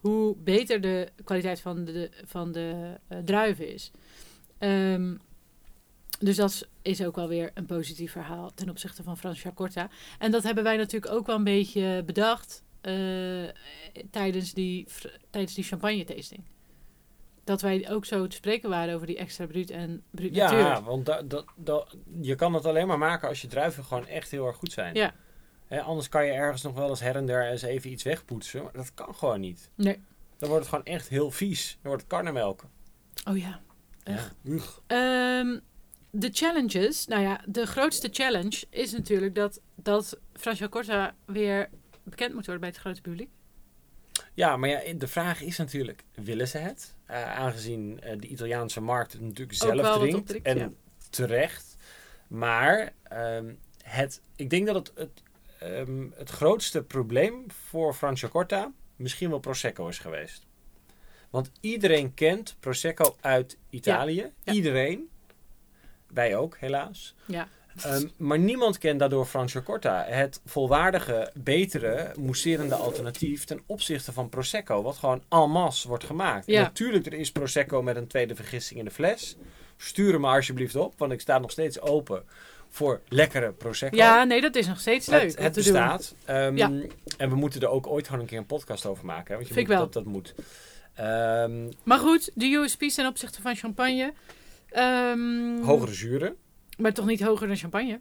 S2: hoe beter de kwaliteit van de, van de eh, druiven is. Ehm, dus dat is- ook wel weer een positief verhaal ten opzichte van Franciacorta. En dat hebben wij natuurlijk ook wel een beetje bedacht eh, tijdens, die, tijdens die champagne tasting. Dat wij ook zo te spreken waren over die extra bruut en bruut natuur.
S1: Ja, want da, da, da- je kan het alleen maar maken als je druiven gewoon echt heel erg goed zijn.
S2: Ja.
S1: Hè, anders kan je ergens nog wel eens her en der eens even iets wegpoetsen. Maar dat kan gewoon niet.
S2: Nee.
S1: Dan wordt het gewoon echt heel vies. Dan wordt het karnemelk.
S2: Oh ja. Echt.
S1: Ja.
S2: De challenges. Nou ja, de grootste challenge is natuurlijk dat, dat Franciacorta weer bekend moet worden bij het grote publiek.
S1: Ja, maar ja, de vraag is natuurlijk, willen ze het? Eh, aangezien eh, de Italiaanse markt het natuurlijk
S2: Ook
S1: zelf drinkt. en
S2: ja.
S1: terecht. Maar ehm, het, ik denk dat het, het, ehm, het grootste probleem voor Franciacorta misschien wel Prosecco is geweest. Want iedereen kent Prosecco uit Italië.
S2: Ja.
S1: Iedereen. Wij ook, helaas.
S2: Ja.
S1: Ehm, maar niemand kent daardoor Franciacorta. Het volwaardige, betere, mousserende alternatief ten opzichte van Prosecco. Wat gewoon en masse wordt gemaakt.
S2: Ja.
S1: natuurlijk, er is Prosecco met een tweede vergissing in de fles. Stuur hem maar alsjeblieft op, want ik sta nog steeds open voor lekkere Prosecco.
S2: Ja, nee, dat is nog steeds leuk.
S1: het, bestaat. Ehm,
S2: Ja.
S1: En we moeten er ook ooit gewoon een keer een podcast over maken. Hè, want je
S2: Vind
S1: moet,
S2: ik wel.
S1: Dat, dat moet. Ehm,
S2: Maar goed, de USP's ten opzichte van champagne. Ehm,
S1: hogere zuren.
S2: Maar toch niet hoger dan champagne?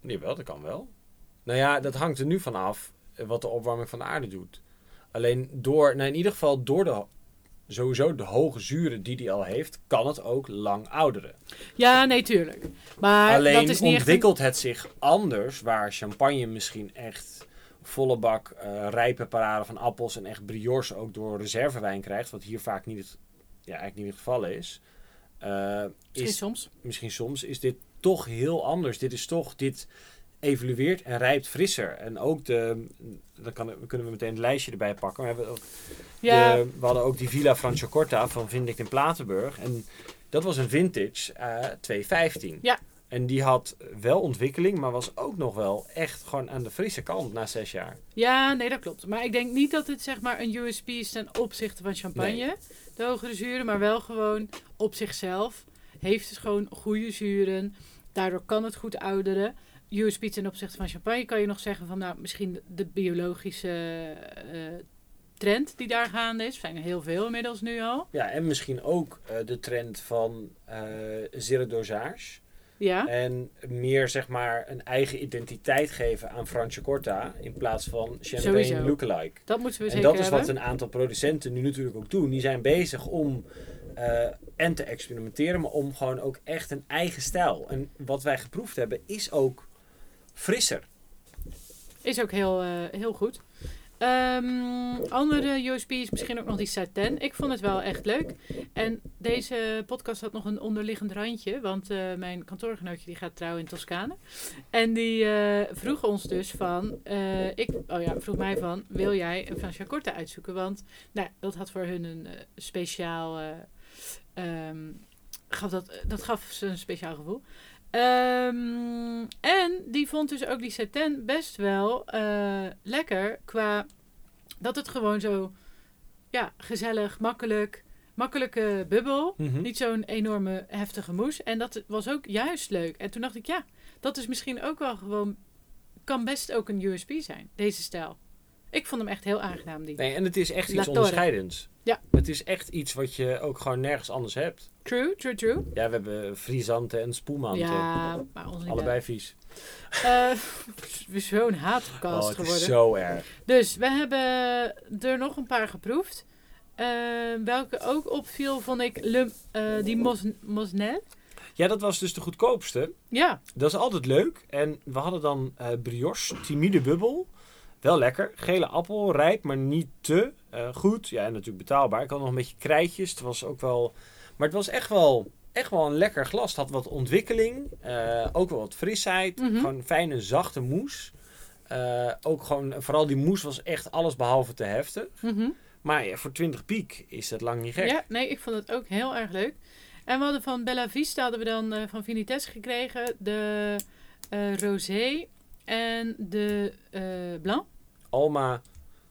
S1: Nee, wel, dat kan wel. Nou ja, dat hangt er nu van af eh, wat de opwarming van de aarde doet. Alleen door, nou in ieder geval door de, sowieso de hoge zuren die die al heeft, kan het ook lang ouderen.
S2: Ja, nee, tuurlijk. Maar
S1: Alleen
S2: dat is niet een-
S1: ontwikkelt het zich anders, waar champagne misschien echt volle bak eh, rijpe parade van appels en echt brioche ook door reservewijn krijgt, wat hier vaak niet het, ja, eigenlijk niet het geval is. Eh,
S2: Misschien
S1: is
S2: soms.
S1: misschien soms is dit toch heel anders. Dit is toch, dit evolueert en rijpt frisser. En ook de, dan kan, kunnen we meteen het lijstje erbij pakken. We, hebben ook
S2: Ja,
S1: de- we hadden ook die Villa Franciacorta van Vindic in Platenburg. En dat was een vintage eh 215.
S2: Ja.
S1: En die had wel ontwikkeling, maar was ook nog wel echt gewoon aan de frisse kant na zes jaar.
S2: ja, nee, dat klopt. Maar ik denk niet dat het zeg maar een USP is ten opzichte van champagne. De hogere zuren, maar wel gewoon op zichzelf. Heeft het gewoon goede zuren. Daardoor kan het goed ouderen. USP ten opzichte van champagne kan je nog zeggen van nou, misschien de- biologische eh, trend die daar gaande is. Er zijn er heel veel inmiddels nu al.
S1: Ja, en misschien ook eh, de trend van eh zero dosage.
S2: Ja,
S1: En meer zeg maar een eigen identiteit geven aan Franciacorta in plaats van champagne
S2: Sowieso.
S1: lookalike.
S2: dat moeten we
S1: En
S2: zeker
S1: dat is
S2: hebben.
S1: wat een aantal producenten nu natuurlijk ook doen. Die zijn bezig om eh, en te experimenteren, maar om gewoon ook echt een eigen stijl. En wat wij geproefd hebben is ook frisser.
S2: Is ook heel, eh, heel goed. Ehm, andere USB is misschien ook nog die Satin. Ik vond het wel echt leuk. En deze podcast had nog een onderliggend randje. Want eh, mijn kantoorgenootje die gaat trouwen in Toscane. En die eh, vroeg ons dus van... eh, ik, oh ja, vroeg mij van... Wil jij een Franciacorta uitzoeken? Want nou, dat had voor hun een speciaal... ehm, gaf dat, dat gaf ze een speciaal gevoel. Ehm, en die vond dus ook die satin best wel eh, lekker qua dat het gewoon zo ja, gezellig, makkelijk, makkelijke bubbel.
S1: Mhm.
S2: Niet zo'n enorme heftige moes. En dat was ook juist leuk. En toen dacht ik, ja, dat is misschien ook wel gewoon, kan best ook een USB zijn, deze stijl. Ik vond hem echt heel aangenaam, die.
S1: Nee, en het is echt iets onderscheidends.
S2: Ja.
S1: Het is echt iets wat je ook gewoon nergens anders hebt.
S2: True, true, true.
S1: Ja, we hebben frisanten en spoelmanten.
S2: Ja, maar
S1: Allebei vies.
S2: Eh, Zo'n
S1: Oh,
S2: haatcast
S1: het
S2: geworden.
S1: is zo erg.
S2: Dus we hebben er nog een paar geproefd. Eh, welke ook opviel, vond ik Le, eh, die Mos, Mosnel.
S1: Ja, dat was dus de goedkoopste.
S2: Ja,
S1: Dat is altijd leuk. En we hadden dan brioche, timide bubbel. Wel lekker. Gele appel, rijp, maar niet te eh, goed. Ja, en natuurlijk betaalbaar. Ik had nog een beetje krijtjes. Het was ook wel... Maar het was echt wel, echt wel een lekker glas. Het had wat ontwikkeling. eh, ook wel wat frisheid.
S2: Mhm.
S1: Gewoon fijne, zachte moes. Eh, ook gewoon, vooral die moes was echt alles behalve te heftig.
S2: mhm.
S1: Maar ja, voor 20 piek is dat lang niet gek.
S2: ja, nee, ik vond het ook heel erg leuk. En we hadden van Bella Vista hadden we dan van Vinites gekregen de rosé en de eh, blanc.
S1: Alma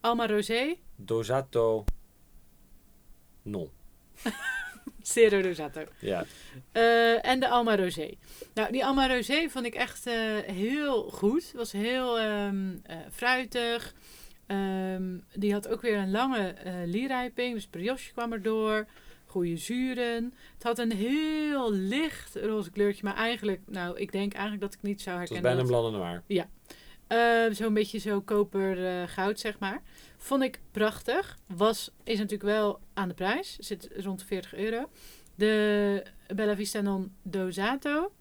S2: Alma rosé,
S1: Dosato Non.
S2: Zero Rosato.
S1: Ja.
S2: Eh, en de Alma Rosé. Nou, die Alma Rosé vond ik echt eh, heel goed. Was heel ehm, eh, fruitig. Ehm, die had ook weer een lange eh lierijping. Dus brioche kwam erdoor. Goede zuren. Het had een heel licht roze kleurtje. Maar eigenlijk, nou, ik denk eigenlijk dat ik niet zou
S1: Het was
S2: herkennen.
S1: bijna een
S2: dat-
S1: blande noir.
S2: eh, Zo'n beetje zo koper eh, goud, zeg maar. Vond ik prachtig. Was, is natuurlijk wel aan de prijs. Zit rond de 40 euro. De Bella Vista non Dosato.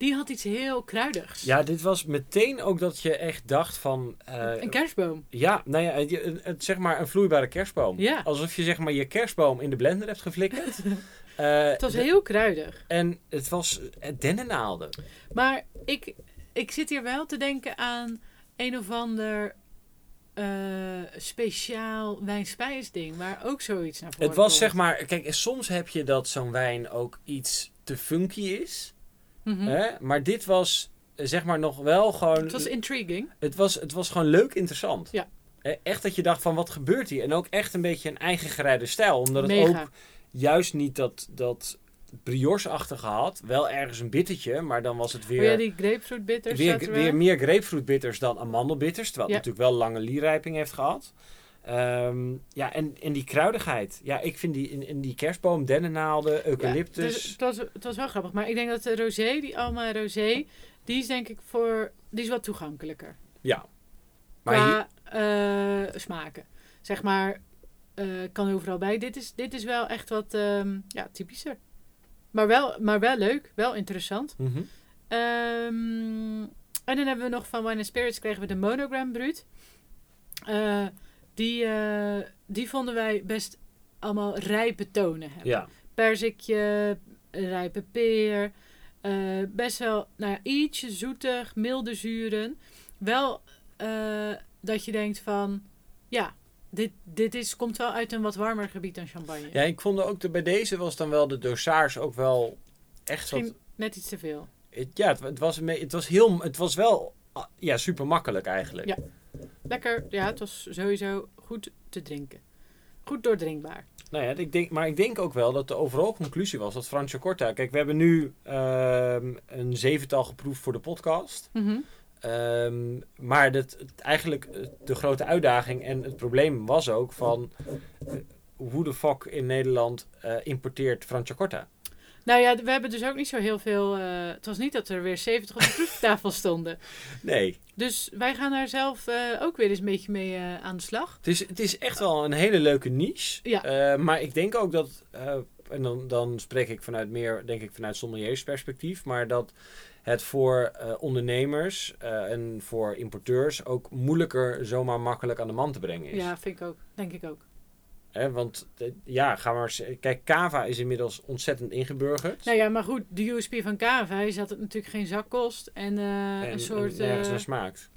S2: Die had iets heel kruidigs.
S1: Ja, dit was meteen ook dat je echt dacht van... eh,
S2: Een kerstboom.
S1: ja, nou ja, het- zeg maar een vloeibare kerstboom.
S2: Ja.
S1: Alsof je zeg maar je kerstboom in de blender hebt geflikkerd. Eh,
S2: Het was heel kruidig.
S1: En het was dennennaalden.
S2: Maar ik, ik zit hier wel te denken aan een of ander eh, speciaal wijnspijsding. Waar ook zoiets naar voren
S1: Het was
S2: komt.
S1: zeg maar... Kijk, soms heb je dat zo'n wijn ook iets te funky is.
S2: Mhm.
S1: Hè? Maar dit was eh, zeg maar nog wel gewoon...
S2: Het was intriguing.
S1: Het was, het was gewoon leuk interessant.
S2: Ja.
S1: Echt dat je dacht van wat gebeurt hier? En ook echt een beetje een eigen gereide stijl. Omdat het
S2: Mega.
S1: ook juist niet dat, dat brioche-achtige had. Wel ergens een bittertje, maar dan was het weer,
S2: ja, die grapefruit bitters
S1: weer,
S2: er
S1: weer meer grapefruit bitters dan amandelbitters. Terwijl het natuurlijk wel lange lierijping heeft gehad. Ehm, ja, en, en die kruidigheid. Ja, ik vind die in, in die kerstboom, dennennaalden, eucalyptus.
S2: dus het, was, het was wel grappig. Maar ik denk dat de rosé, die Alma rosé, die is denk ik voor... Die is wat toegankelijker.
S1: ja. Maar hier,
S2: qua eh, smaken. Zeg maar, eh, kan overal bij. Dit is, dit is wel echt wat ehm, ja, typischer. Maar wel, maar wel leuk, wel interessant. Ehm, en dan hebben we nog van Wine Spirits kregen we de Monogram Brut. Eh, die, eh, die vonden wij best allemaal rijpe tonen hebben.
S1: Ja.
S2: Perzikje, rijpe peer. eh, best wel, nou ja, ietsje zoetig, milde zuren. Wel eh, dat je denkt van, ja, dit, dit is, komt wel uit een wat warmer gebied dan champagne.
S1: ja, ik vond ook de, bij deze was dan wel de dosage ook wel echt wat...
S2: Net iets te veel.
S1: Het, ja, het, het was, het was heel... Het was wel ah, ja, super makkelijk eigenlijk.
S2: Ja. Lekker, ja, het was sowieso goed te drinken. Goed doordrinkbaar.
S1: Nou ja, ik denk, maar ik denk ook wel dat de overal conclusie was dat Franciacorta... Kijk, we hebben nu ehm, een zevental geproefd voor de podcast.
S2: Mhm.
S1: Ehm, maar dat, eigenlijk eh, de grote uitdaging en het probleem was ook van... eh, hoe de fuck in Nederland eh, importeert Franciacorta?
S2: Nou ja, we hebben dus ook niet zo heel veel... eh, het was niet dat er weer 70 op de proeftafel stonden.
S1: Nee,
S2: Dus wij gaan daar zelf eh, ook weer eens een beetje mee eh, aan de slag.
S1: het is, het is echt wel een hele leuke niche.
S2: Ja.
S1: Maar ik denk ook dat... en dan, dan spreek ik vanuit meer, denk ik, vanuit sommeliersperspectief. Maar dat het voor ondernemers en voor importeurs ook moeilijker zomaar makkelijk aan de man te brengen is.
S2: Ja, vind ik ook. Denk ik ook.
S1: Hè, want eh, ja, ga maar eens- Kijk, Cava is inmiddels ontzettend ingeburgerd.
S2: Nou ja, maar goed, de USP van Kava is dat het natuurlijk geen zak kost. En, eh,
S1: en,
S2: een soort...
S1: en nergens
S2: eh,
S1: naar smaakt.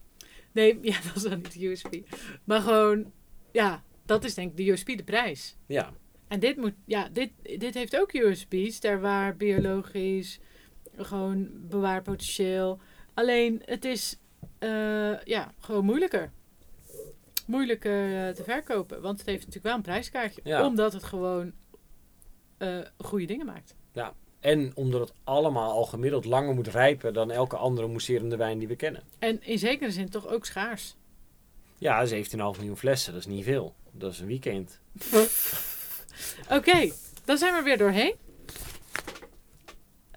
S2: nee, ja, dat is dan niet de USP. Maar gewoon, ja, dat is denk ik de USP, de prijs.
S1: Ja,
S2: En dit, moet, ja, dit, dit heeft ook USP's, daar waar biologisch, gewoon bewaarpotentieel. Alleen het is eh, ja, gewoon moeilijker. Moeilijker eh, te verkopen, want het heeft natuurlijk wel een prijskaartje.
S1: Ja.
S2: Omdat het gewoon eh, goede dingen maakt.
S1: en omdat het allemaal al gemiddeld langer moet rijpen dan elke andere mousserende wijn die we kennen.
S2: En in zekere zin toch ook schaars.
S1: Ja, 17,5 miljoen flessen, dat is niet veel. Dat is een weekend.
S2: Oké, dan zijn we er weer doorheen.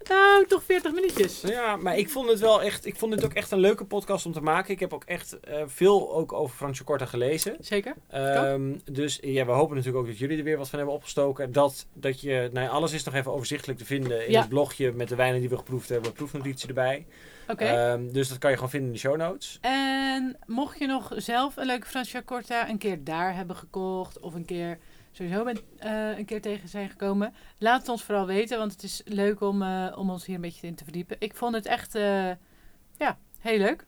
S2: Nou, toch 40 minuutjes.
S1: Ja, maar ik vond het wel echt. Ik vond het ook echt een leuke podcast om te maken. Ik heb ook echt eh, veel ook over Franciacorta gelezen.
S2: Zeker.
S1: Ehm, dus ja, we hopen natuurlijk ook dat jullie er weer wat van hebben opgestoken. Dat, dat je, nou alles is nog even overzichtelijk te vinden in
S2: Ja.
S1: het blogje met de wijnen die we geproefd hebben. Proefnotitie erbij.
S2: Oké.
S1: Ehm, dus dat kan je gewoon vinden in de show notes.
S2: En mocht je nog zelf een leuke Franciacorta een keer daar hebben gekocht of een keer sowieso bent, eh, een keer tegen zijn gekomen, laat het ons vooral weten, want het is leuk om, eh, om ons hier een beetje in te verdiepen. Ik vond het echt, eh, ja, heel leuk.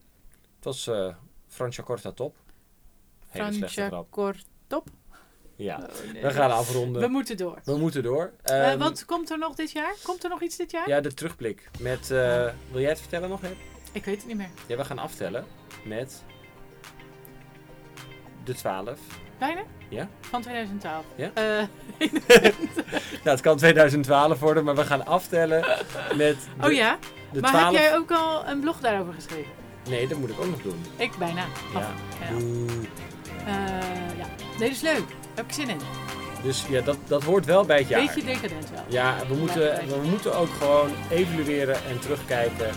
S1: Het was eh Franciacorta top. Hele slechte grap.
S2: Franciacorta.
S1: Ja,
S2: Oh, nee.
S1: we gaan afronden.
S2: We
S1: We,
S2: moeten door.
S1: moeten door.
S2: Eh,
S1: Ehm,
S2: wat komt er nog dit jaar? Komt er nog iets dit jaar?
S1: Ja, de terugblik. Met, wil jij het vertellen nog? Hè?
S2: Ik weet het niet meer.
S1: Ja, we gaan aftellen met de 12.
S2: Bijna?
S1: Ja?
S2: Van 2012.
S1: Ja?
S2: Eh,
S1: Nou, het kan 2012 worden, maar we gaan aftellen met de,
S2: oh ja?
S1: de
S2: maar
S1: 12.
S2: heb jij ook al een blog daarover geschreven?
S1: Nee, dat moet ik ook nog doen.
S2: Ik bijna.
S1: Ja.
S2: Af- ja. Eh, ja. Nee, dat is leuk. Daar heb ik zin in.
S1: Dus ja, dat, dat hoort wel bij het jaar.
S2: Beetje decadent wel.
S1: Ja, we moeten, we moeten ook gewoon evalueren en terugkijken.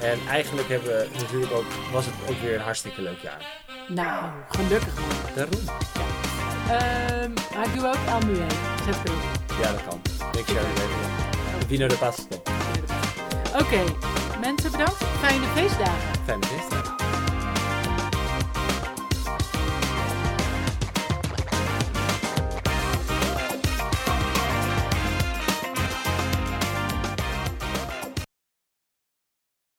S1: En eigenlijk hebben we natuurlijk ook, was het ook weer een hartstikke leuk jaar.
S2: Nou, gelukkig man.
S1: Daarom.
S2: Ehm, maar ik doe ook Almue. Zet erop.
S1: Ja, dat kan. Ik share het even. Vino de Pasto.
S2: Oké, mensen bedankt. Fijne feestdagen.
S1: Fijne feestdagen.